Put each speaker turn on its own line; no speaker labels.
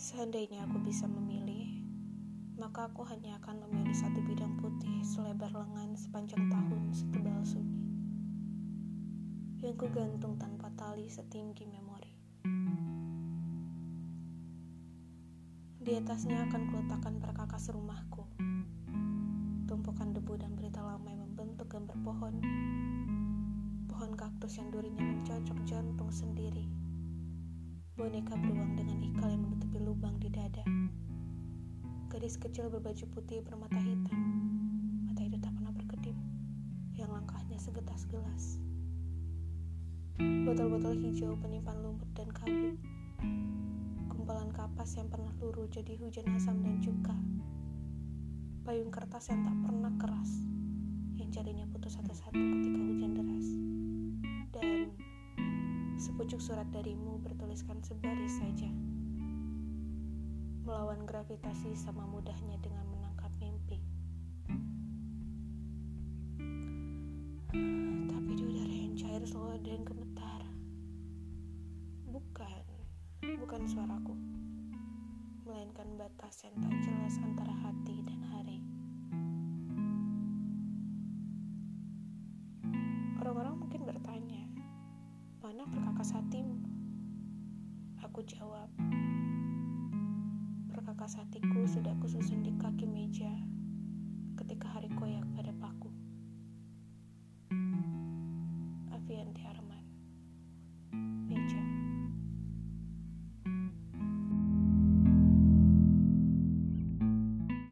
Seandainya aku bisa memilih, maka aku hanya akan memilih satu bidang putih selebar lengan sepanjang tahun setebal sunyi. Yang kugantung tanpa tali setinggi memori. Di atasnya akan kuletakkan perkakas rumahku. Tumpukan debu dan berita lama yang membentuk gambar pohon. Pohon kaktus yang durinya mencocok jantung sendiri boneka beruang dengan ikal yang menutupi lubang di dada. Gadis kecil berbaju putih bermata hitam. Mata itu tak pernah berkedip, yang langkahnya segetas gelas. Botol-botol hijau penyimpan lumut dan kabut. Kumpalan kapas yang pernah luruh jadi hujan asam dan cuka. Payung kertas yang tak pernah keras, yang jadinya putus satu-satu ketika hujan deras. Dan sepucuk surat darimu bertuliskan sebaris saja. Melawan gravitasi sama mudahnya dengan menangkap mimpi. Tapi di udara yang cair selalu ada yang gemetar. Bukan, bukan suaraku. Melainkan batas yang tak jelas antara hati dan hari. Mana perkakas hatimu? Aku jawab, perkakas hatiku